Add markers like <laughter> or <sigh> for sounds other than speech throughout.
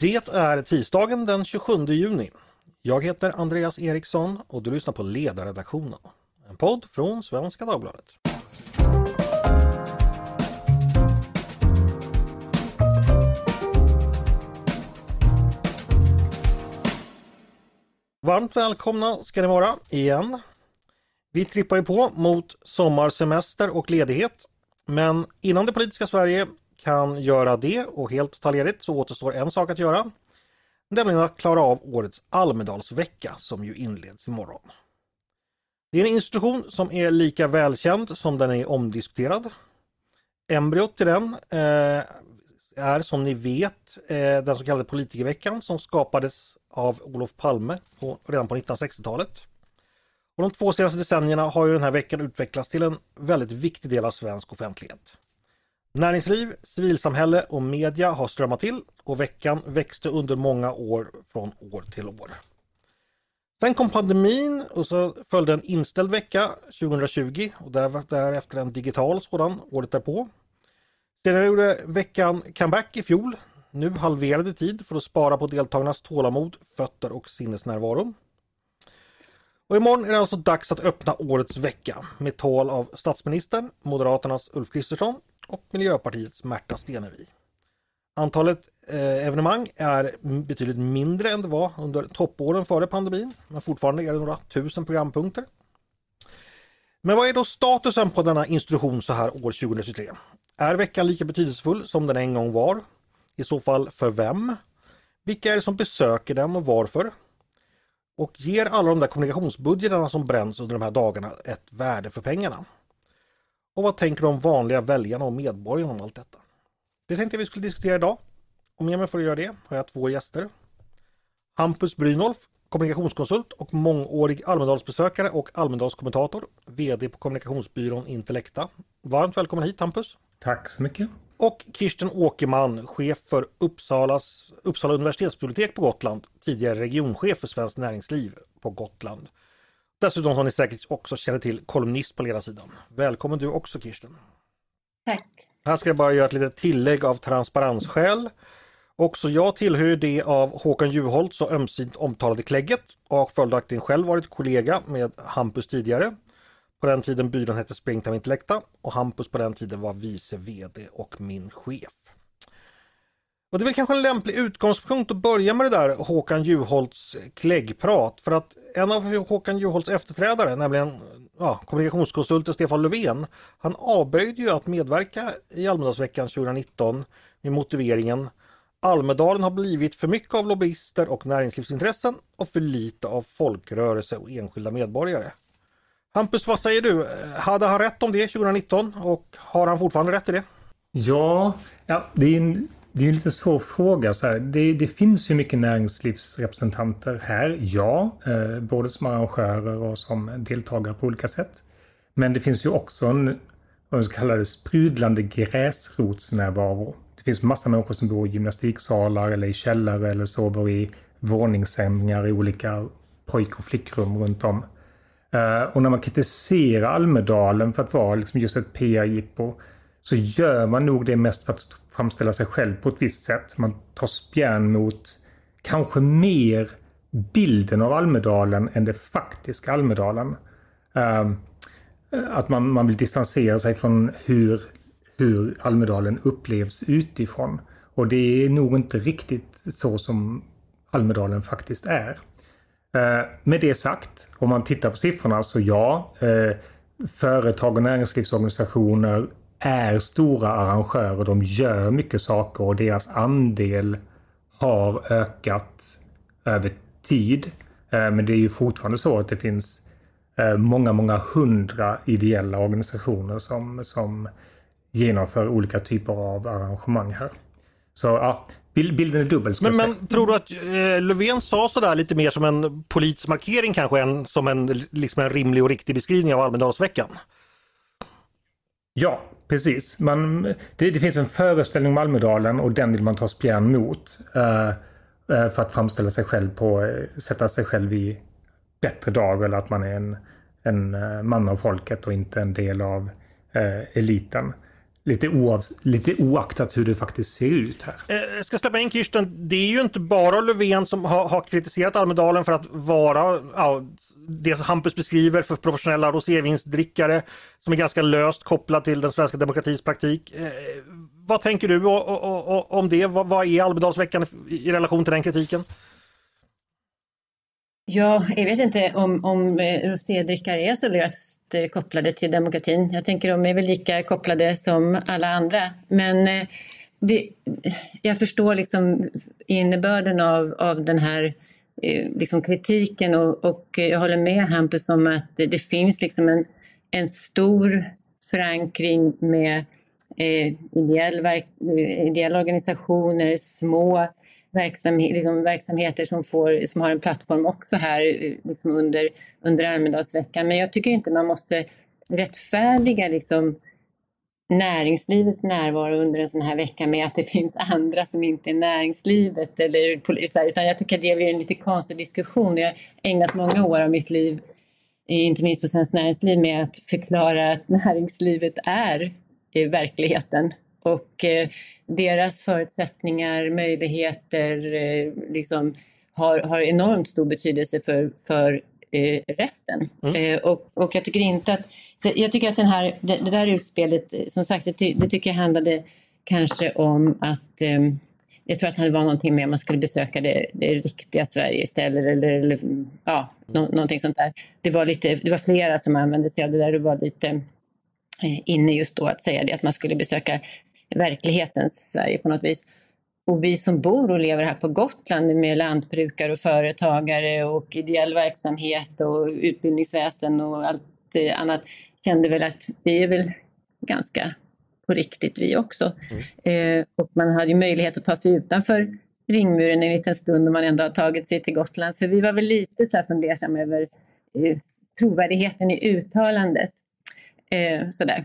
Det är tisdagen den 27 juni. Jag heter Andreas Eriksson och du lyssnar på Ledarredaktionen. En podd från Svenska Dagbladet. Varmt välkomna ska ni vara igen. Vi trippar ju på mot sommarsemester och ledighet. Men innan det politiska Sverige kan göra det och helt ta ledigt så återstår en sak att göra. Nämligen att klara av årets Almedalsvecka som ju inleds imorgon. Det är en institution som är lika välkänd som den är omdiskuterad. Embryot till den eh, är som ni vet eh, den så kallade politikerveckan som skapades av Olof Palme på, redan på 1960-talet. Och de två senaste decennierna har ju den här veckan utvecklats till en väldigt viktig del av svensk offentlighet. Näringsliv, civilsamhälle och media har strömmat till och veckan växte under många år från år till år. Sen kom pandemin och så följde en inställd vecka 2020 och därefter en digital sådan året därpå. Sedan gjorde veckan comeback i fjol, nu halverade tid för att spara på deltagarnas tålamod, fötter och sinnesnärvaro. Och imorgon är det alltså dags att öppna årets vecka med tal av statsministern, Moderaternas Ulf Kristersson och Miljöpartiets Märta Stenevi. Antalet eh, evenemang är betydligt mindre än det var under toppåren före pandemin, men fortfarande är det några tusen programpunkter. Men vad är då statusen på denna institution så här år 2023? Är veckan lika betydelsefull som den en gång var? I så fall för vem? Vilka är det som besöker den och varför? Och ger alla de där kommunikationsbudgetarna som bränns under de här dagarna ett värde för pengarna? Och vad tänker de vanliga väljarna och medborgarna om allt detta? Det tänkte jag vi skulle diskutera idag. Och med mig för att göra det har jag två gäster. Hampus Brynolf, kommunikationskonsult och mångårig Almedalsbesökare och Almedalskommentator, VD på kommunikationsbyrån Intellecta. Varmt välkommen hit Hampus! Tack så mycket! Och Kirsten Åkerman, chef för Uppsalas, Uppsala universitetsbibliotek på Gotland, tidigare regionchef för Svenskt Näringsliv på Gotland. Dessutom som ni säkert också känner till kolumnist på ledarsidan. Välkommen du också Kirsten! Tack! Här ska jag bara göra ett litet tillägg av transparensskäl. Också jag tillhör det av Håkan Juholt så ömsint omtalade klägget och har följaktligen själv varit kollega med Hampus tidigare. På den tiden byrån hette Springtime Intellecta och Hampus på den tiden var vice VD och min chef. Och det är väl kanske en lämplig utgångspunkt att börja med det där Håkan Juholts kläggprat. För att en av Håkan Juholts efterträdare, nämligen ja, kommunikationskonsulten Stefan Löfven, han avböjde ju att medverka i Almedalsveckan 2019 med motiveringen Almedalen har blivit för mycket av lobbyister och näringslivsintressen och för lite av folkrörelse och enskilda medborgare. Hampus, vad säger du? Hade han rätt om det 2019 och har han fortfarande rätt i det? Ja, ja det är en det är en lite svår fråga. Så här. Det, det, finns ju mycket näringslivsrepresentanter här, ja. Eh, både som arrangörer och som deltagare på olika sätt. Men det finns ju också en, vad ska kalla det, sprudlande gräsrotsnärvaro. Det finns massa människor som bor i gymnastiksalar eller i källare eller sover i våningssängar i olika pojk och flickrum runt om. Eh, och när man kritiserar Almedalen för att vara liksom just ett PR-jippo så gör man nog det mest för att framställa sig själv på ett visst sätt. Man tar spjärn mot kanske mer bilden av Almedalen än det faktiska Almedalen. Uh, att man, man vill distansera sig från hur, hur Almedalen upplevs utifrån. Och det är nog inte riktigt så som Almedalen faktiskt är. Ehm, med det sagt, om man tittar på siffrorna så ja, ehm, företag och näringslivsorganisationer är stora arrangörer. De gör mycket saker och deras andel har ökat över tid. Eh, men det är ju fortfarande så att det finns eh, många, många hundra ideella organisationer som, som genomför olika typer av arrangemang här. Så ja, bilden är dubbel. Men, men, tror du att eh, Löfven sa sådär lite mer som en politisk markering kanske än som en, liksom en rimlig och riktig beskrivning av Almedalsveckan? Ja, precis. Man, det, det, finns en föreställning om Almedalen och den vill man ta spjärn mot. Eh, eh för att framställa sig själv på, eh, sätta sig själv i bättre dag eller att man är en, en eh, man av folket och inte en del av eliten. Lite, oav, lite oaktat hur det faktiskt ser ut här. Eh, jag ska släppa in Kirsten. Det är ju inte bara Löfven som har, har kritiserat Almedalen för att vara ja, det som Hampus beskriver för professionella rosévinsdrickare som är ganska löst kopplad till den svenska demokratins praktik. Eh, vad tänker du om det? Vad, vad är Almedalsveckan i relation till den kritiken? Ja, jag vet inte om, om eh, rosédrickare är så löst eh, kopplade till demokratin. Jag tänker de är väl lika kopplade som alla andra. Men eh, det, jag förstår liksom innebörden av, av den här liksom kritiken och, och jag håller med Hampus om att det, det finns liksom en, en stor förankring med eh, ideell ideella organisationer, små verksamhet, liksom verksamheter som, får, som har en plattform också här liksom under, under Almedalsveckan. Men jag tycker inte man måste rättfärdiga liksom näringslivets närvaro under en sån här vecka med att det finns andra som inte är näringslivet eller poliser. Utan jag tycker att det blir en lite konstig diskussion. Jag har ägnat många år av mitt liv, inte minst på Svenskt Näringsliv, med att förklara att näringslivet är verkligheten och eh, deras förutsättningar, möjligheter eh, liksom, har, har enormt stor betydelse för, för eh, resten. Mm. Eh, och, och jag tycker inte att... jag tycker att den här, det, det där utspelet, eh, som sagt, det, ty, det, tycker jag handlade kanske om att eh, jag tror att det var någonting med att man skulle besöka det, det riktiga Sverige istället eller, eller ja, no, någonting sånt där. Det var, lite, det var flera som använde sig av det där. Det var lite inne just då att säga det, att man skulle besöka verklighetens Sverige på något vis. Och vi som bor och lever här på Gotland med lantbrukare och företagare och ideell verksamhet och utbildningsväsen och allt eh, annat kände väl att vi är väl ganska på riktigt vi också. Mm. Eh, och man hade ju möjlighet att ta sig utanför ringmuren en liten stund om man ändå har tagit sig till Gotland. Så vi var väl lite så här fundersamma över eh, trovärdigheten i uttalandet. Eh, sådär.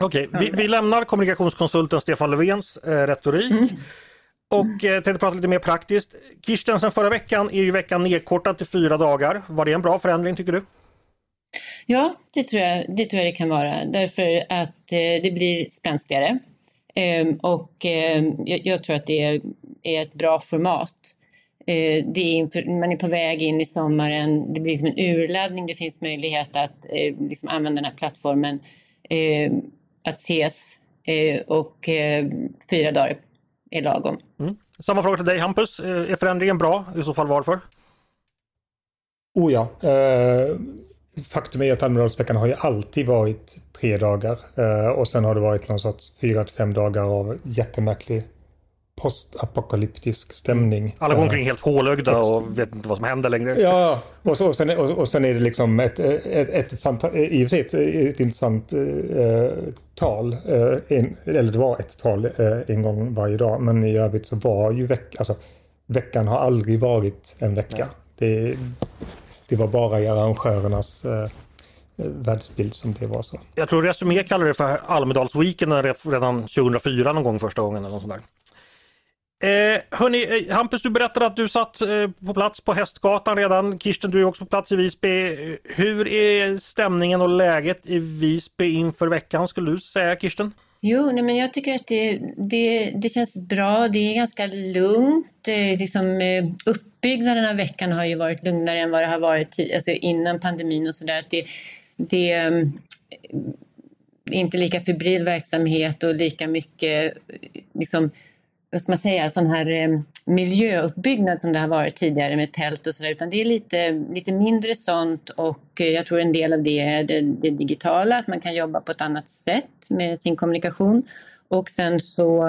Okej, okay, vi, vi, lämnar kommunikationskonsulten Stefan Löfvens eh, retorik mm. och eh, tänkte prata lite mer praktiskt. Kirsten, sen förra veckan är ju veckan nedkortad till fyra dagar. Var det en bra förändring tycker du? Ja, det tror jag det, tror jag det kan vara därför att eh, det blir spänstigare. Eh, och eh, jag, tror att det är, är ett bra format. Eh, det är inför, man är på väg in i sommaren, det blir liksom en urladdning, det finns möjlighet att eh, liksom använda den här plattformen att ses eh, och eh, fyra dagar är lagom. Mm. Samma fråga till dig Hampus. Eh, är förändringen bra? I så fall varför? Oh ja. faktum är att Almedalsveckan har ju alltid varit tre dagar och sen har det varit någon sorts fyra till fem dagar av jättemärklig postapokalyptisk stämning. Alla går omkring helt hålögda och vet inte vad som händer längre. Ja, och, så, och, sen, och, och sen är det liksom ett, ett, ett, ett, i och för sig ett, ett intressant eh, tal. Eh, en, eller det var ett tal eh, en gång varje dag. Men i övrigt så var ju veck, alltså, veckan har aldrig varit en vecka. Det, det var bara i arrangörernas eh, världsbild som det var så. Jag tror Resumé kallade det för Almedalsweekenden redan 2004 någon gång första gången. eller något sånt där. Eh, hörni, eh, Hampus, du berättade att du satt eh, på plats på Hästgatan redan. Kirsten, du är också på plats i Visby. Hur är stämningen och läget i Visby inför veckan skulle du säga, Kirsten? Jo, nej, men jag tycker att det, det, det känns bra. Det är ganska lugnt. Det, liksom, eh, uppbyggnaden av veckan har ju varit lugnare än vad det har varit alltså innan pandemin och sådär. Det, det är inte lika febril verksamhet och lika mycket liksom, vad ska man säga, sån här eh, miljöuppbyggnad som det har varit tidigare med tält och sådär, utan det är lite, lite mindre sånt och eh, jag tror en del av det är det, det, digitala, att man kan jobba på ett annat sätt med sin kommunikation. Och sen så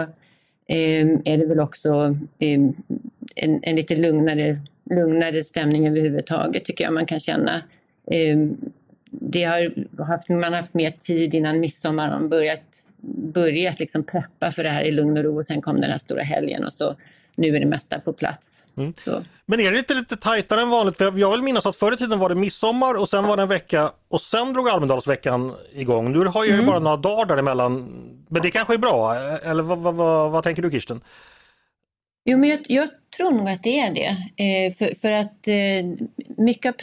eh, är det väl också eh, en, en, lite lugnare lugnare stämning överhuvudtaget tycker jag man kan känna. Ehm, det har haft, man har haft mer tid innan midsommar. Man börjat, börjat liksom preppa för det här i lugn och ro och sen kom den här stora helgen och så nu är det mesta på plats. Mm. Men är det inte lite tajtare än vanligt? För jag vill minnas att förr i tiden var det midsommar och sen var det en vecka och sen drog Almedalsveckan igång. Nu har ju mm. bara några dagar däremellan. Men det kanske är bra, eller vad, vad, vad, vad tänker du Kirsten? Jo, men jag, jag, tror nog att det är det. Eh, för, för, att eh, mycket av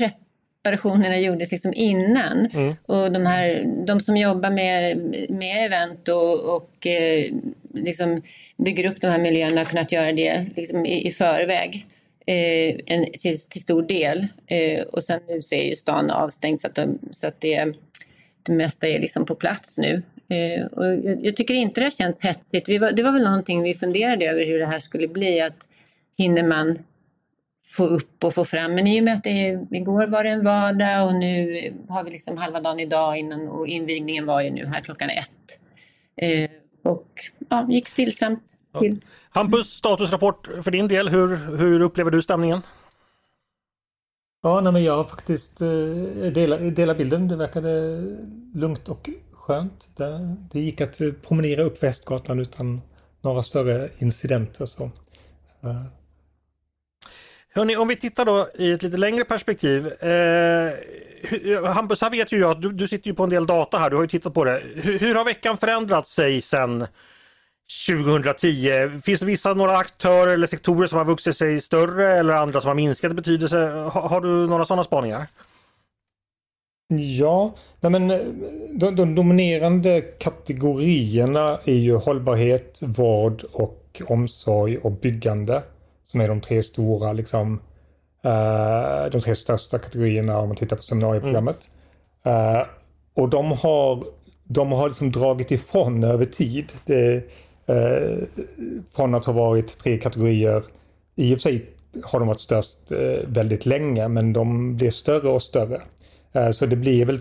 preparationerna gjordes liksom innan. Mm. Och de, här, de som jobbar med, med event och, och eh, liksom bygger upp de här miljöerna har kunnat göra det liksom i, i förväg. Eh, en, till, till, stor del. Eh, och sen nu så är ju stan avstängd så att, de, så att det, det mesta är liksom på plats nu. Eh, och jag, jag, tycker inte det känns hetsigt. Var, det var väl någonting vi funderade över hur det här skulle bli. Att hinner man få upp och få fram. Men i och med att det, igår var det en vardag och nu har vi liksom halva dagen idag innan och invigningen var ju nu här klockan ett. Eh, och ja, gick stillsamt till. Ja. Hampus, statusrapport för din del. Hur, hur upplever du stämningen? Ja, nej, men jag faktiskt eh, delar, delar bilden. Det verkade lugnt och skönt. Det, det gick att promenera upp Västgatan utan några större incidenter. Så. Hörrni, om vi tittar då i ett lite längre perspektiv. Eh, eh, Hampus, här vet ju jag att du, du, sitter ju på en del data här, du har ju tittat på det. Hur, hur har veckan förändrat sig sedan 2010? Finns det vissa några aktörer eller sektorer som har vuxit sig större eller andra som har minskat i betydelse? Har, har du några sådana spaningar? Ja, nej men eh, de, de, dominerande kategorierna är ju hållbarhet, vård och omsorg och byggande. Som är de tre stora, liksom, uh, de tre största kategorierna om man tittar på seminarieprogrammet. Mm. Uh, och de har, de har liksom dragit ifrån över tid. Det, uh, från att ha varit tre kategorier. I och för sig har de varit störst väldigt länge men de blir större och större. Så det blir väl,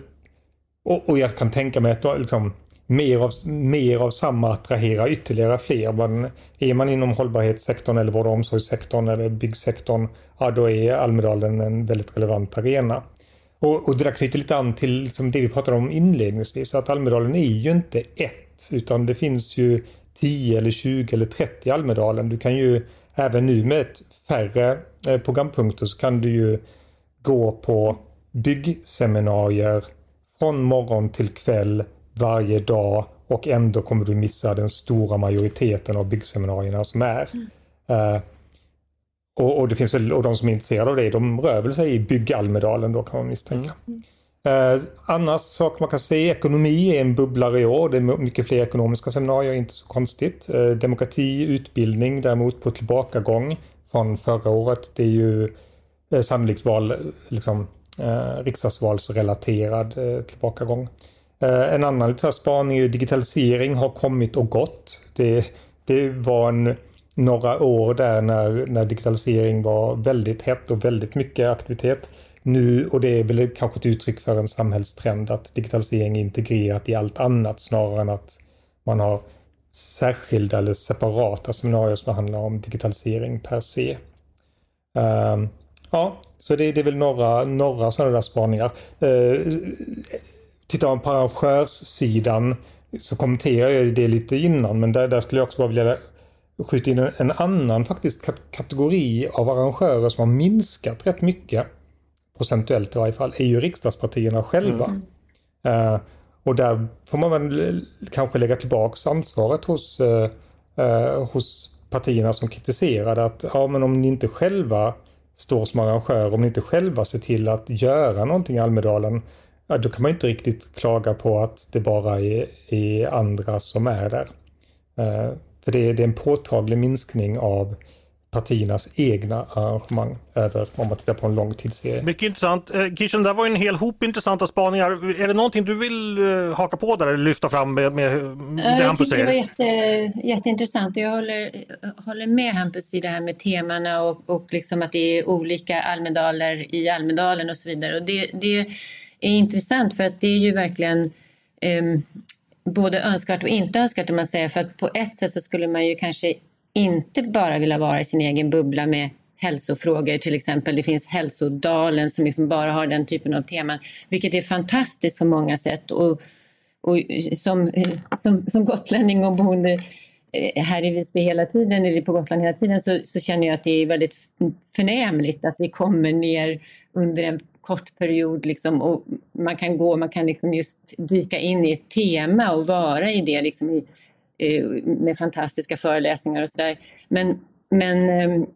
och, jag kan tänka mig att liksom, mer, av, mer av samma attraherar ytterligare fler. Men är man inom hållbarhetssektorn eller vård och omsorgssektorn eller byggsektorn, ja då är Almedalen en väldigt relevant arena. Och, och det där knyter lite an till liksom det vi pratade om inledningsvis, att Almedalen är ju inte ett, utan det finns ju 10 eller 20 eller 30 Almedalen. Du kan ju även nu med ett färre eh, programpunkter så kan du ju gå på byggseminarier från morgon till kväll varje dag och ändå kommer du missa den stora majoriteten av byggseminarierna som är. Mm. Uh, och, och, det finns väl, och de som är intresserade av det, de rör väl sig i byggalmedalen då kan man misstänka. Mm. Uh, annars saker man kan se, ekonomi är en bubblare i år. Det är mycket fler ekonomiska seminarier, inte så konstigt. Uh, demokrati, utbildning däremot på tillbakagång från förra året. Det är ju eh, sannolikt val, liksom, eh, riksdagsvalsrelaterad eh, tillbakagång. Eh, en annan liten spaning är digitalisering har kommit och gått. Det, det var en, några år där när, när digitalisering var väldigt hett och väldigt mycket aktivitet. Nu, och det är väl kanske ett uttryck för en samhällstrend att digitalisering är integrerat i allt annat snarare än att man har särskilda eller separata seminarier som handlar om digitalisering per se. Um, Ja, så det, det är väl några, några sådana där spaningar. Uh, tittar man på arrangörssidan så kommenterar jag det lite innan men där, där skulle jag också bara vilja skjuta in en, annan faktiskt kategori av arrangörer som har minskat rätt mycket procentuellt i varje fall, är ju riksdagspartierna själva. Mm. Uh, och där får man väl kanske lägga tillbaks ansvaret hos, uh, uh, hos partierna som kritiserade att ja men om ni inte själva står som arrangör, om ni inte själva ser till att göra någonting i Almedalen, ja, då kan man inte riktigt klaga på att det bara är, är andra som är där. Uh, för det är, det är en påtaglig minskning av partiernas egna arrangemang över om man tittar på en lång tidsserie. Mycket intressant. Eh, Kirsten, det var en hel hop intressanta spaningar. Är det någonting du vill eh, haka på där eller lyfta fram med, med det Hampus säger? Jag tycker det var jätte, jätteintressant. Jag håller, håller med Hampus i det här med temana och, och liksom att det är olika Almedaler i Almedalen och så vidare. Och det, det är intressant för att det är ju verkligen um, både önskvärt och inte önskvärt om man säger. För att på ett sätt så skulle man ju kanske inte bara vilja vara i sin egen bubbla med hälsofrågor till exempel. Det finns Hälsodalen som liksom bara har den typen av teman, vilket är fantastiskt på många sätt. Och, och som, som, som gotlänning och boende eh, här i Visby hela tiden, eller på Gotland hela tiden, så, så, känner jag att det är väldigt förnämligt att vi kommer ner under en kort period liksom, och man kan gå, man kan liksom just dyka in i ett tema och vara i det liksom i, eh, med fantastiska föreläsningar och sådär. Men, men eh,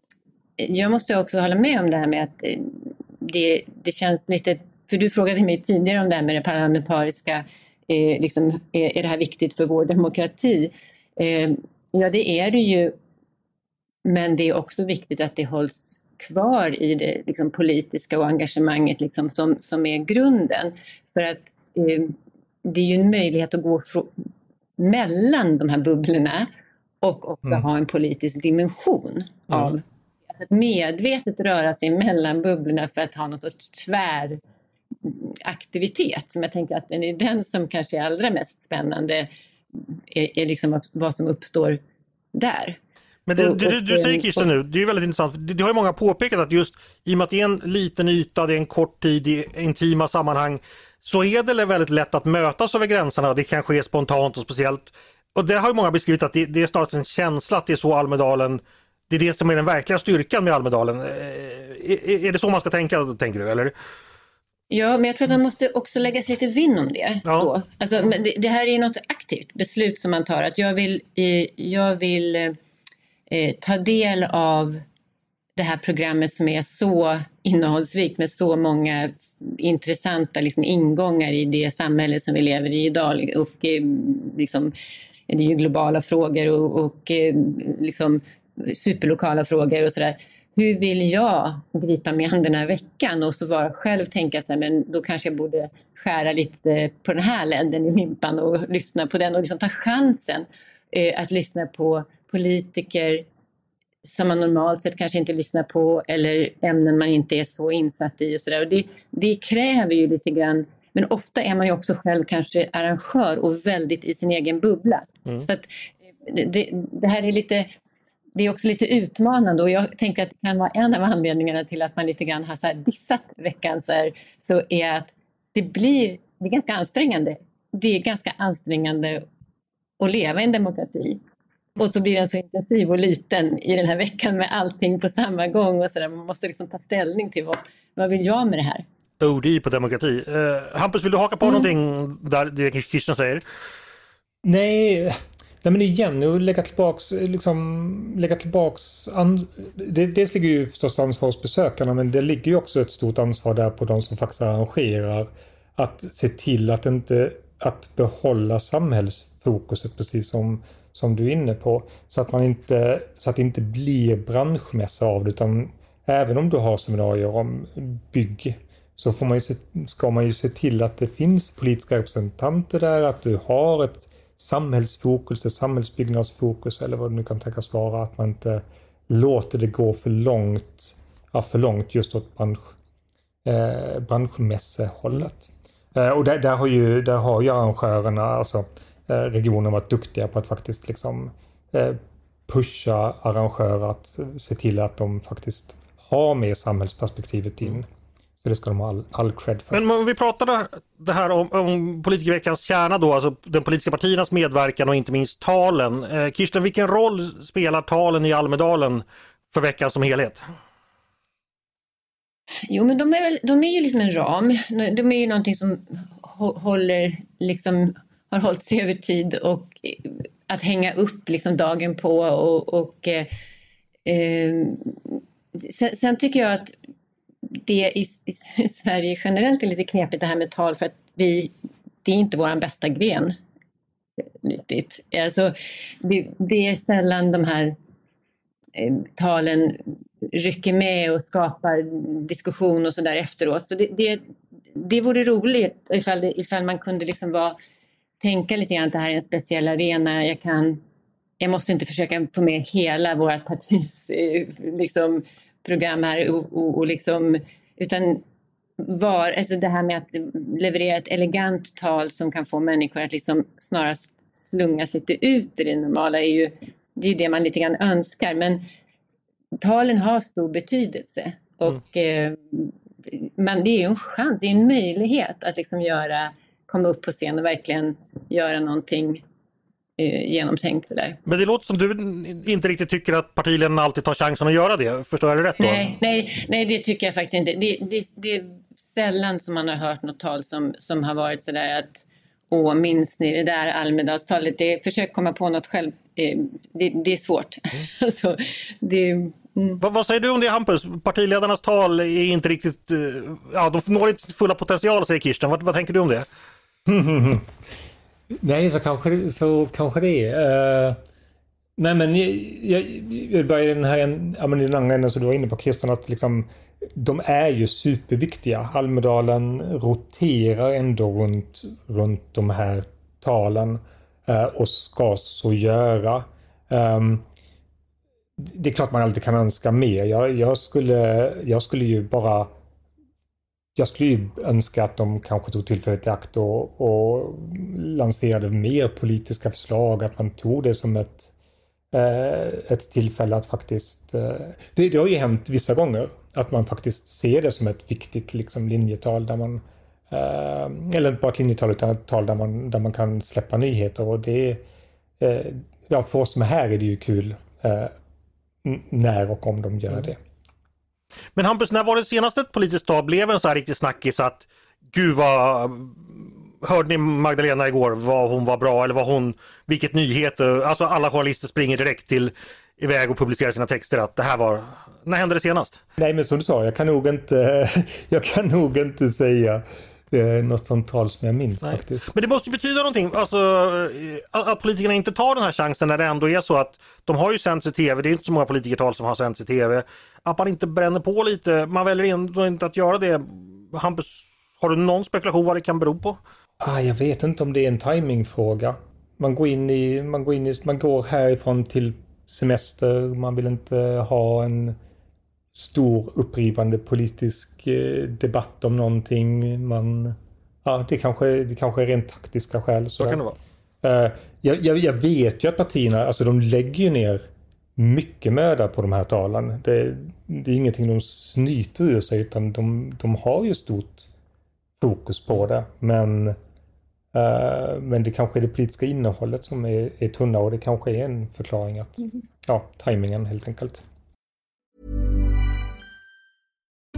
jag måste också hålla med om det här med att eh, det, det känns lite, för du frågade mig tidigare om det här med det parlamentariska eh, liksom, är, är det här viktigt för vår demokrati? Eh, ja, det är det ju. Men det är också viktigt att det hålls kvar i det liksom, politiska och engagemanget liksom, som, som är grunden. För att eh, det är ju en möjlighet att gå mellan de här bubblorna och också mm. ha en politisk dimension mm. av alltså att medvetet röra sig mellan bubblorna för att ha något sorts tvär aktivitet som jag tänker att den är den som kanske är allra mest spännande är, är liksom vad som uppstår där. Men det, det, det du säger Kirsten nu, det är väldigt intressant. Det, det har ju många påpekat att just i och med att det är en liten yta, det är en kort tid i intima sammanhang så är det väldigt lätt att mötas över gränserna. Det kan ske spontant och speciellt. Och det har ju många beskrivit att det, det är snarast en känsla att det är så Almedalen det är det som är den verkliga styrkan med Almedalen. Eh, är, är det så man ska tänka, tänker du? Eller? Ja, men jag tror att man måste också lägga sig lite vinn om det. Ja. Då. Alltså, det, det, här är något aktivt beslut som man tar. Att jag vill, eh, jag vill eh, ta del av det här programmet som är så innehållsrikt med så många intressanta liksom, ingångar i det samhälle som vi lever i idag. Och, eh, liksom, det är ju globala frågor och, och eh, liksom, superlokala frågor och sådär hur vill jag gripa mig an den här veckan? Och så bara själv tänka så här, men då kanske jag borde skära lite på den här länden i limpan och lyssna på den och liksom ta chansen eh, att lyssna på politiker som man normalt sett kanske inte lyssnar på eller ämnen man inte är så insatt i och sådär. Det, det kräver ju lite grann men ofta är man ju också själv kanske arrangör och väldigt i sin egen bubbla. Mm. Så att det, det, här är lite det är också lite utmanande och jag tänker att det kan vara en av anledningarna till att man lite grann har så dissat veckan så, här, så är att det blir det är ganska ansträngande. Det är ganska ansträngande att leva i en demokrati. Och så blir den så intensiv och liten i den här veckan med allting på samma gång och så där. Man måste liksom ta ställning till vad, vad vill jag med det här? ODI på demokrati. Uh, Hampus, vill du haka på mm. någonting där det Christian säger? Nej, Nej men igen, att lägga tillbaks, liksom, lägga tillbaks an, det, dels ligger ju förstås ansvar hos besökarna men det ligger ju också ett stort ansvar där på de som faktiskt arrangerar. Att se till att inte, att behålla samhällsfokuset precis som, som du är inne på. Så att man inte, så att det inte blir branschmässa av det utan även om du har seminarier om bygg så får man ju se, ska man ju se till att det finns politiska representanter där, att du har ett samhällsfokus, ett samhällsbyggnadsfokus eller vad det nu kan tänkas vara. Att man inte låter det gå för långt, ja, för långt just åt bransch, eh, branschmässehållet. Eh, och där, där, har ju, där har ju arrangörerna, alltså eh, regionen varit duktiga på att faktiskt liksom eh, pusha arrangörer att se till att de faktiskt har med samhällsperspektivet in. Så det ska de ha all, all cred för. Men om vi pratar det här om, om politikerveckans kärna då, alltså de politiska partiernas medverkan och inte minst talen. Eh, Kirsten, vilken roll spelar talen i Almedalen för veckan som helhet? Jo, men de är, de är ju liksom en ram. De är ju någonting som håller, liksom, har hållit sig över tid och eh, att hänga upp liksom dagen på och, och eh, ehm, sen, sen, tycker jag att det i, i, <laughs> Sverige generellt är lite knepigt det här med tal för att vi, det är inte vår bästa gren. Riktigt. Alltså, det, det är sällan de här eh, talen rycker med och skapar diskussion och sådär efteråt. Så det, det, det vore roligt ifall, det, ifall man kunde liksom vara, tänka lite grann att det här är en speciell arena. Jag, kan, jag måste inte försöka få med hela vårt partis eh, liksom, program här och, och, och liksom, utan var, alltså det här med att leverera ett elegant tal som kan få människor att liksom snarast slungas lite ut i det normala är ju det, är ju det man lite grann önskar. Men talen har stor betydelse. Och, mm. eh, men det är ju en chans, det är en möjlighet att liksom göra, komma upp på scen och verkligen göra någonting eh, genomtänkt. Där. Men det låter som du inte riktigt tycker att partiledarna alltid tar chansen att göra det. Förstår jag det rätt? Då? Nej, nej, nej, det tycker jag faktiskt inte. Det, det, det är sällan som man har hört något tal som, som har varit sådär att Åh, minns ni det där Almedalstalet? Det, försök komma på något själv. Eh, det, det är svårt. Mm. <laughs> alltså, det, mm. vad, vad, säger du om det Hampus? Partiledarnas tal är inte riktigt... Eh, ja, de når inte fulla potential säger Kirsten. Vad, vad tänker du om det? <laughs> Nej, så kanske, så kanske det är. Uh, nej, men jag, jag, jag börjar i den här ja, men i den andra änden som du var inne på Christian. att liksom de är ju superviktiga. Almedalen roterar ändå runt, runt de här talen uh, och ska så göra. Um, det är klart man alltid kan önska mer. Jag, jag, skulle, jag skulle ju bara jag skulle ju önska att de kanske tog tillfället i akt och, och lanserade mer politiska förslag, att man tog det som ett, eh, ett tillfälle att faktiskt... Eh, det, det har ju hänt vissa gånger att man faktiskt ser det som ett viktigt liksom, linjetal där man... Eh, eller inte bara ett linjetal utan ett tal där man, där man kan släppa nyheter och det... Eh, ja, för oss som är här är det ju kul eh, när och om de gör mm. det. Men Hampus, när var det senast ett politiskt tal blev en så här riktig snackis att gud vad Hörde ni Magdalena igår? Vad hon var bra eller vad hon, vilket nyheter, alltså alla journalister springer direkt till iväg och publicerar sina texter att det här var, när hände det senast? Nej men som du sa, jag kan nog inte, <laughs> jag kan nog inte säga något sånt tal som jag minns Nej. faktiskt. Men det måste betyda någonting, alltså eh, att politikerna inte tar den här chansen när det ändå är så att de har ju sänts i tv, det är inte så många politikertal som har sänts i tv. Att man inte bränner på lite, man väljer ändå inte att göra det. Hampus, har du någon spekulation vad det kan bero på? Ah, jag vet inte om det är en timingfråga. Man går in i, man går in i, man går härifrån till semester, man vill inte ha en stor upprivande politisk eh, debatt om någonting. Man, ja, det, kanske, det kanske är rent taktiska skäl. Så kan det vara. Uh, jag, jag, jag, vet ju att partierna, alltså de lägger ju ner mycket möda på de här talen. Det, det är ingenting de snyter ur sig utan de, de har ju stort fokus på det. Men, uh, men det kanske är det politiska innehållet som är, är tunna och det kanske är en förklaring att, mm. ja, tajmingen helt enkelt.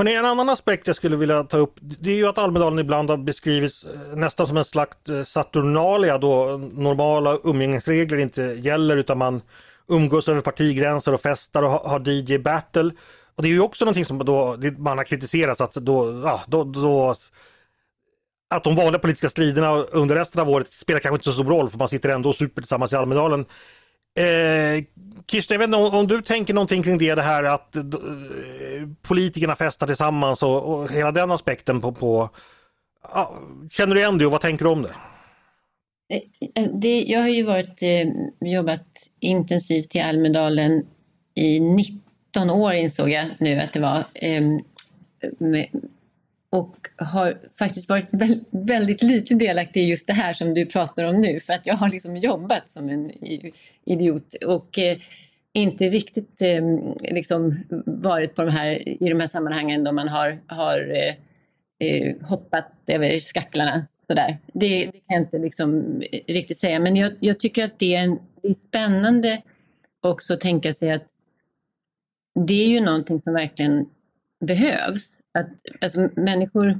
Hörrni, en annan aspekt jag skulle vilja ta upp det är ju att Almedalen ibland har beskrivits eh, nästan som en slags eh, Saturnalia då normala umgängesregler inte gäller utan man umgås över partigränser och festar och har DJ battle. Och det är ju också någonting som då, man har kritiserat att då, ja, då, då att de vanliga politiska striderna under resten av året spelar kanske inte så stor roll för man sitter ändå och super tillsammans i Almedalen. Eh, Kirsten, jag vet inte om, om, du tänker någonting kring det, det här att eh, politikerna festar tillsammans och, och, hela den aspekten på, på ja, Känner du igen det och vad tänker du om det? Eh, eh, det jag har ju varit, eh, jobbat intensivt i Almedalen i 19 år insåg jag nu att det var. Eh, med, och har faktiskt varit väldigt lite delaktig i just det här som du pratar om nu för att jag har liksom jobbat som en idiot och eh, inte riktigt ehm, liksom varit på de här, i de här sammanhangen då man har, har eh, eh, hoppat över skacklarna. Sådär. Det, det kan jag inte liksom riktigt säga men jag, jag tycker att det är, en, det är spännande också att tänka sig att det är ju någonting som verkligen behövs. Att, alltså, människor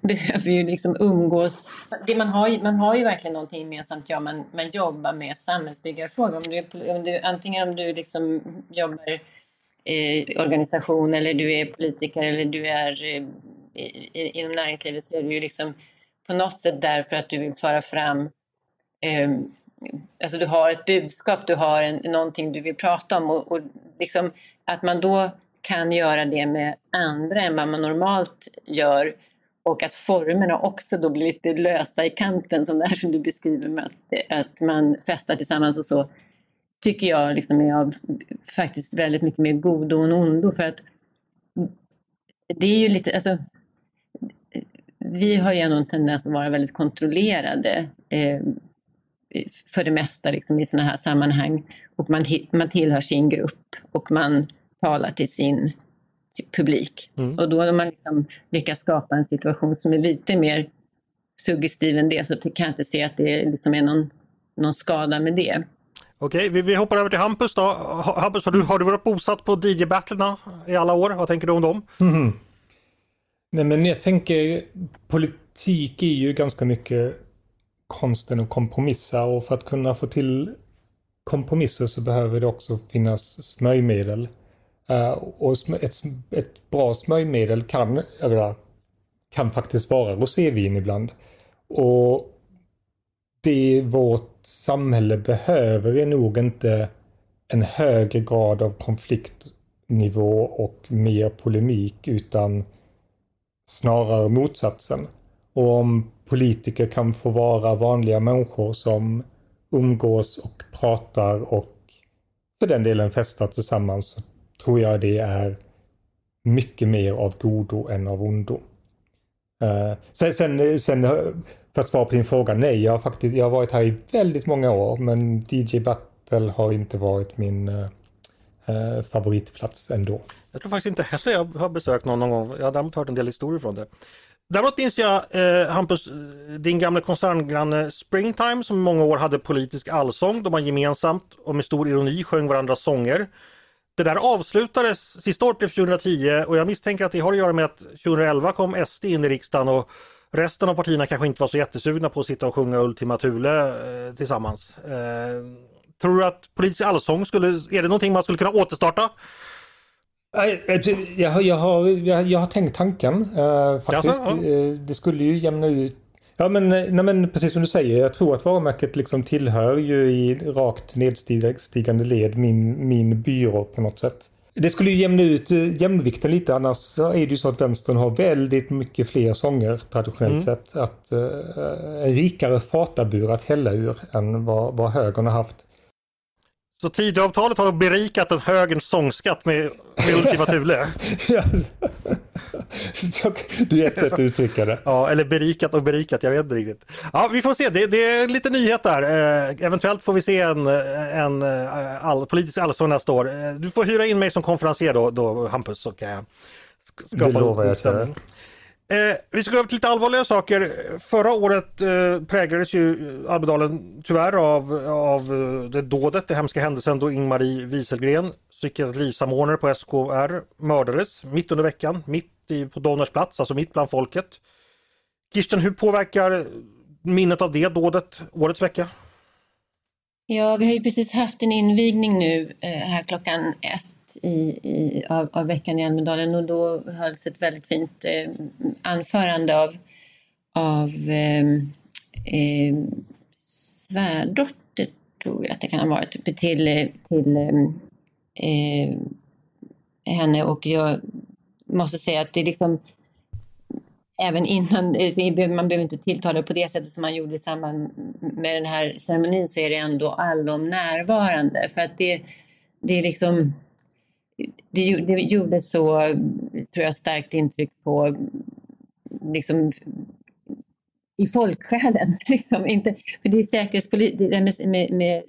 behöver ju liksom umgås. Det man, har, man har ju verkligen någonting gemensamt. Ja, man, man jobbar med samhällsbyggarfrågor. Om du, om du, antingen om du liksom jobbar i organisation eller du är politiker eller du är eh, inom näringslivet så är du ju liksom på något sätt där för att du vill föra fram eh, alltså du har ett budskap, du har en, någonting du vill prata om och, och liksom att man då kan göra det med andra än vad man normalt gör och att formerna också då blir lite lösa i kanten som det här som du beskriver med att, att man festar tillsammans och så tycker jag liksom är av faktiskt väldigt mycket mer godo än ondo för att det är ju lite, alltså vi har ju ändå en tendens att vara väldigt kontrollerade eh, för det mesta liksom, i sådana här sammanhang. Och man, man tillhör sin grupp och man talar till sin till publik. Mm. Och då när man liksom lyckas skapa en situation som är lite mer suggestiv än det så kan jag inte se att det liksom är någon, någon skada med det. Okej, vi, vi hoppar över till Hampus då. Hampus, har du, har du varit bosatt på DJ-battlerna i alla år? Vad tänker du om dem? Mm. Nej men jag tänker, politik är ju ganska mycket konsten att kompromissa och för att kunna få till kompromisser så behöver det också finnas smörjmedel. Eh, och ett, ett bra smörjmedel kan, eller, kan faktiskt vara rosévin ibland. Och det vårt samhälle behöver är nog inte en högre grad av konfliktnivå och mer polemik utan snarare motsatsen. Och om politiker kan få vara vanliga människor som umgås och pratar och för den delen festar tillsammans så tror jag det är mycket mer av godo än av ondo. Eh, sen, sen, sen eh, för att svara på din fråga, nej, jag har faktiskt jag har varit här i väldigt många år men DJ Battle har inte varit min uh, favoritplats ändå. Jag tror faktiskt inte heller jag har besökt någon någon gång. Jag har däremot hört en del historier från det. Däremot minns jag eh, Hampus, din gamla koncerngranne Springtime som i många år hade politisk allsång. De var gemensamt och med stor ironi sjöng varandras sånger. Det där avslutades, sista året blev 2010 och jag misstänker att det har att göra med att 2011 kom SD in i riksdagen och resten av partierna kanske inte var så jättesugna på att sitta och sjunga Ultima Thule eh, tillsammans. Eh, tror du att politisk allsång skulle, är det någonting man skulle kunna återstarta? Jag, jag, har, jag, jag har tänkt tanken uh, faktiskt. Ja, ja. Det skulle ju jämna ut Ja men, nej, men precis som du säger, jag tror att varumärket liksom tillhör ju i rakt nedstigande led min, min byrå på något sätt. Det skulle ju jämna ut eh, jämvikten lite annars är det ju så att vänstern har väldigt mycket fler sånger traditionellt mm. sett. Att, uh, en rikare fatabur att hälla ur än vad, vad högern har haft. Så Tidöavtalet har berikat en högerns sångskatt med, med Ultima Thule? <laughs> det är ett sätt att uttrycka det. Ja, eller berikat och berikat, jag vet inte riktigt. Ja, vi får se, det, det är lite nyhet där. Eh, eventuellt får vi se en, en eh, all, politisk allsång nästa år. Eh, du får hyra in mig som konferencier då, då Hampus, så kan jag skapa det lovar jag stämning. Eh, vi ska gå över till lite allvarliga saker. Förra året eh, präglades ju Almedalen tyvärr av, av eh, det dådet, den hemska händelsen då Ingmarie Wieselgren, psykiatrisamordnare på SKR, mördades mitt under veckan, mitt i, på Donners plats, alltså mitt bland folket. Kirsten, hur påverkar minnet av det dådet årets vecka? Ja, vi har ju precis haft en invigning nu eh, här klockan ett i, i, av, av veckan i Almedalen och då hölls ett väldigt fint eh, anförande av, av eh, eh, svärdotter, tror jag att det kan ha varit, till, till ehm, eh, henne och jag måste säga att det är liksom även innan, eh, man behöver inte tilltala på det sättet som man gjorde i samband med den här ceremonin så är det ändå allom närvarande för att det, det är liksom det, det gjorde så, tror jag, starkt intryck på liksom, i folksjälen. <laughs> Liksom. Inte, för det är säkerhetspolitiskt, med, med, med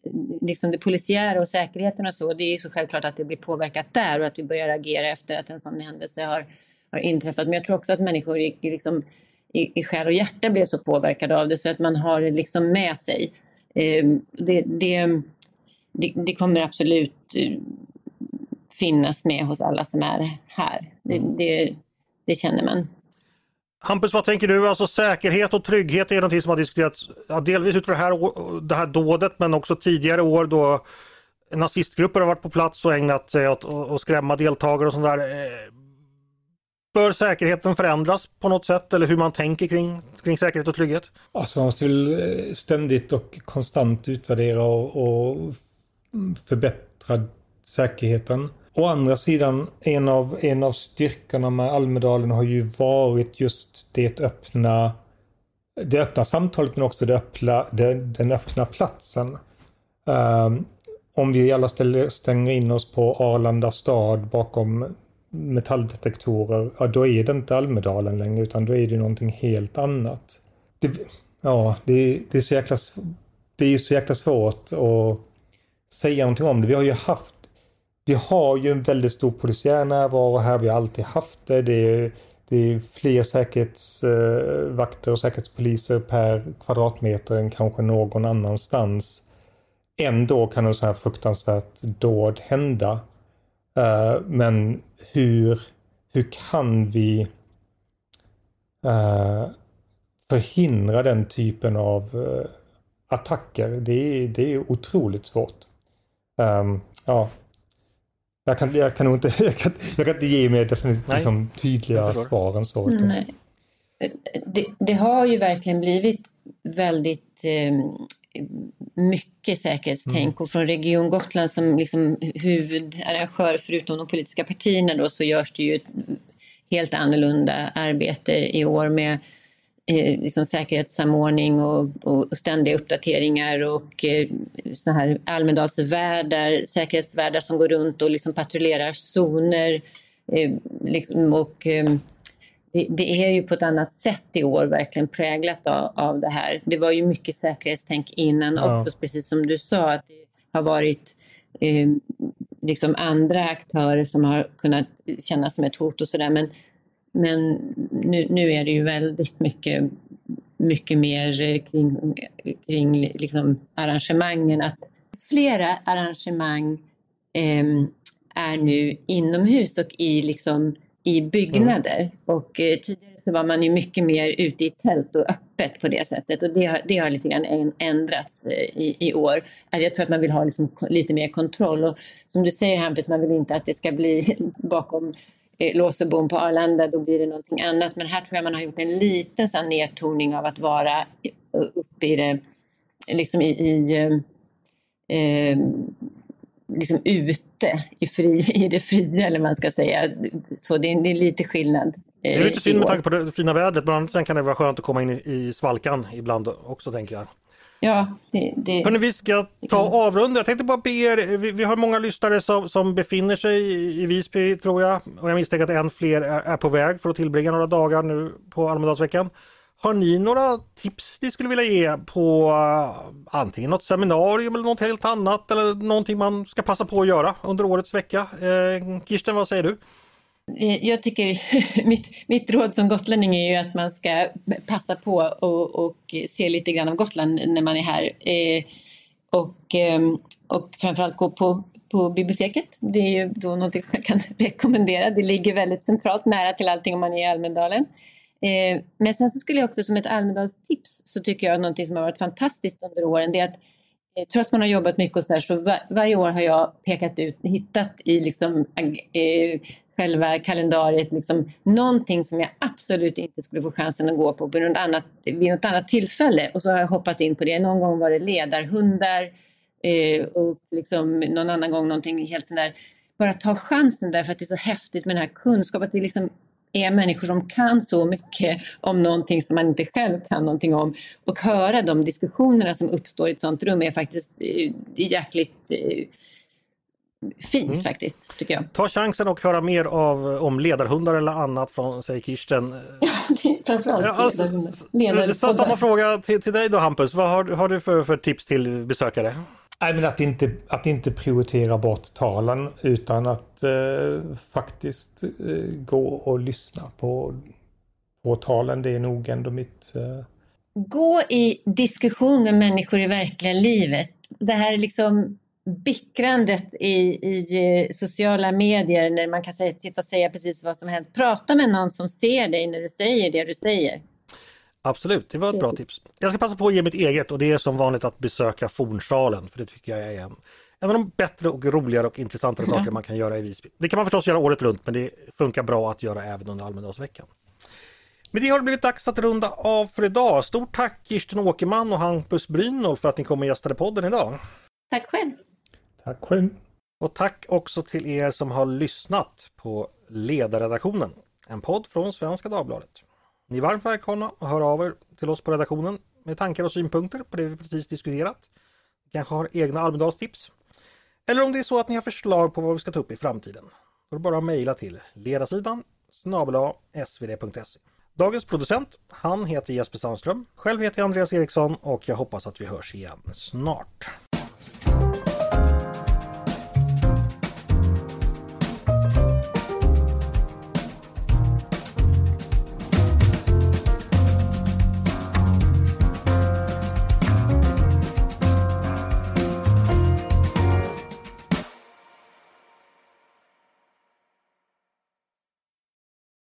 liksom det polisiära och säkerheten och så, det är ju så självklart att det blir påverkat där och att vi börjar agera efter att en sån händelse har, har inträffat. Men jag tror också att människor i, liksom, i, i själ och hjärta blir så påverkade av det så att man har det liksom med sig. Eh, det, det, det, det kommer absolut eh, finnas med hos alla som är här. Det, det, det känner man. Hampus, vad tänker du? Alltså säkerhet och trygghet är någonting som har diskuterats ja, delvis utifrån det här, det här dådet men också tidigare år då nazistgrupper har varit på plats och ägnat sig åt att skrämma deltagare och sånt där. Eh, bör säkerheten förändras på något sätt eller hur man tänker kring, kring säkerhet och trygghet? Alltså man måste väl eh, ständigt och konstant utvärdera och, och förbättra säkerheten. Å andra sidan, en av, en av styrkorna med Almedalen har ju varit just det öppna det öppna samtalet men också det öppna, det, den öppna platsen. Um, om vi alla ställer, stänger in oss på Arlanda stad bakom metalldetektorer, ja då är det inte Almedalen längre utan då är det någonting helt annat. Det, ja, det, det, är så jäkla, det är så jäkla svårt att säga någonting om det. Vi har ju haft vi har ju en väldigt stor polisiär närvaro här. Vi har alltid haft det. Det är, det är fler säkerhetsvakter eh, och säkerhetspoliser per kvadratmeter än kanske någon annanstans. Ändå kan en sån här fruktansvärt dåd hända. Eh, men hur, hur kan vi eh, förhindra den typen av attacker? Det är, det är otroligt svårt. Ehm, ja, jag kan, jag kan nog inte, <laughs> jag kan, jag kan inte ge mer definitivt liksom, tydliga svar än så. Nej. Det, det, har ju verkligen blivit väldigt eh, mycket säkerhetstänk mm. och från Region Gotland som liksom huvudarrangör förutom de politiska partierna då så görs det ju ett helt annorlunda arbete i år med eh, liksom säkerhetssamordning och, och, ständiga uppdateringar och eh, så här Almedalsvärdar, säkerhetsvärdar som går runt och liksom patrullerar zoner. Eh, liksom, och, det, det, är ju på ett annat sätt i år verkligen präglat av, av det här. Det var ju mycket säkerhetstänk innan ja. också, precis som du sa, att det har varit liksom andra aktörer som har kunnat kännas som ett hot och sådär. Men men nu, nu är det ju väldigt mycket, mycket mer kring, kring liksom arrangemangen. Att flera arrangemang eh, är nu inomhus och i, liksom, i byggnader. Mm. Och eh, tidigare så var man ju mycket mer ute i tält och öppet på det sättet. Och det har, det har lite grann ändrats eh, i, i år. Jag tror att man vill ha liksom lite mer kontroll. Och som du säger Hampus, man vill inte att det ska bli <laughs> bakom Eh, lås och bom på Arlanda, då blir det någonting annat. Men här tror jag man har gjort en liten sån nedtoning av att vara uppe i det, liksom i, i eh, eh, liksom ute i, fri, <laughs> i det fria eller man ska säga. Så det är, det är lite skillnad. Eh, det är lite synd med tanke på det fina vädret, men sen kan det vara skönt att komma in i, i svalkan ibland också tänker jag. Ja, det, det, Hörrni, vi ska ta avrunda. Jag tänkte bara be er, vi, vi har många lyssnare som, som befinner sig i, i Visby tror jag. Och jag misstänker att än fler är, är på väg för att tillbringa några dagar nu på Almedalsveckan. Har ni några tips ni skulle vilja ge på uh, antingen något seminarium eller något helt annat eller någonting man ska passa på att göra under årets vecka? Eh, Kirsten, vad säger du? Eh, jag tycker <laughs> mitt, mitt råd som gotlänning är ju att man ska passa på och, och se lite grann av Gotland när man är här. Eh, och, eh, och framförallt gå på, på biblioteket. Det är ju då något som jag kan <laughs> rekommendera. Det ligger väldigt centralt nära till allting om man är i Almedalen. Eh, men sen så skulle jag också som ett Almedalstips så tycker jag någonting som har varit fantastiskt under åren det är att eh, trots att man har jobbat mycket och så här så var, varje år har jag pekat ut, hittat i liksom eh, själva kalendariet liksom, någonting som jag absolut inte skulle få chansen att gå på vid något annat, vid något annat tillfälle. Och så har jag hoppat in på det. Någon gång var det ledarhundar eh, och liksom, någon annan gång någonting helt sånt där. Bara ta chansen därför att det är så häftigt med den här kunskapen. Att det liksom är människor som kan så mycket om någonting som man inte själv kan någonting om. Och höra de diskussionerna som uppstår i ett sånt rum är faktiskt eh, jäkligt eh, fint mm. faktiskt, tycker jag. Ta chansen och höra mer av, om ledarhundar eller annat från, säger Kirsten. <laughs> Framförallt ja, alltså, ledarhundar. Samma fråga till, till dig då Hampus, vad har, har du för, för tips till besökare? Nej, men att inte, att inte prioritera bort talen utan att eh, faktiskt eh, gå och lyssna på, på talen. Det är nog ändå mitt... Eh... Gå i diskussion med människor i verkliga livet. Det här liksom bickrandet i, i sociala medier när man kan säga, sitta och säga precis vad som helst. Prata med någon som ser dig när du säger det du säger. Absolut, det var ett bra tips. Jag ska passa på att ge mitt eget och det är som vanligt att besöka fornsalen för det tycker jag är en, en av de bättre och roligare och intressantare saker man kan göra i Visby. Det kan man förstås göra året runt men det funkar bra att göra även under Almedalsveckan. Med det har det blivit dags att runda av för idag. Stort tack Kirsten Åkerman och Hampus Brynolf för att ni kom och gästade podden idag. Tack själv! Tack själv! Och tack också till er som har lyssnat på Ledarredaktionen, en podd från Svenska Dagbladet. Ni är varmt välkomna att höra av er till oss på redaktionen med tankar och synpunkter på det vi precis diskuterat. Ni kanske har egna Almedalstips. Eller om det är så att ni har förslag på vad vi ska ta upp i framtiden. Då är det bara att mejla till ledarsidan snabel svd.se. Dagens producent, han heter Jesper Sandström. Själv heter jag Andreas Eriksson och jag hoppas att vi hörs igen snart.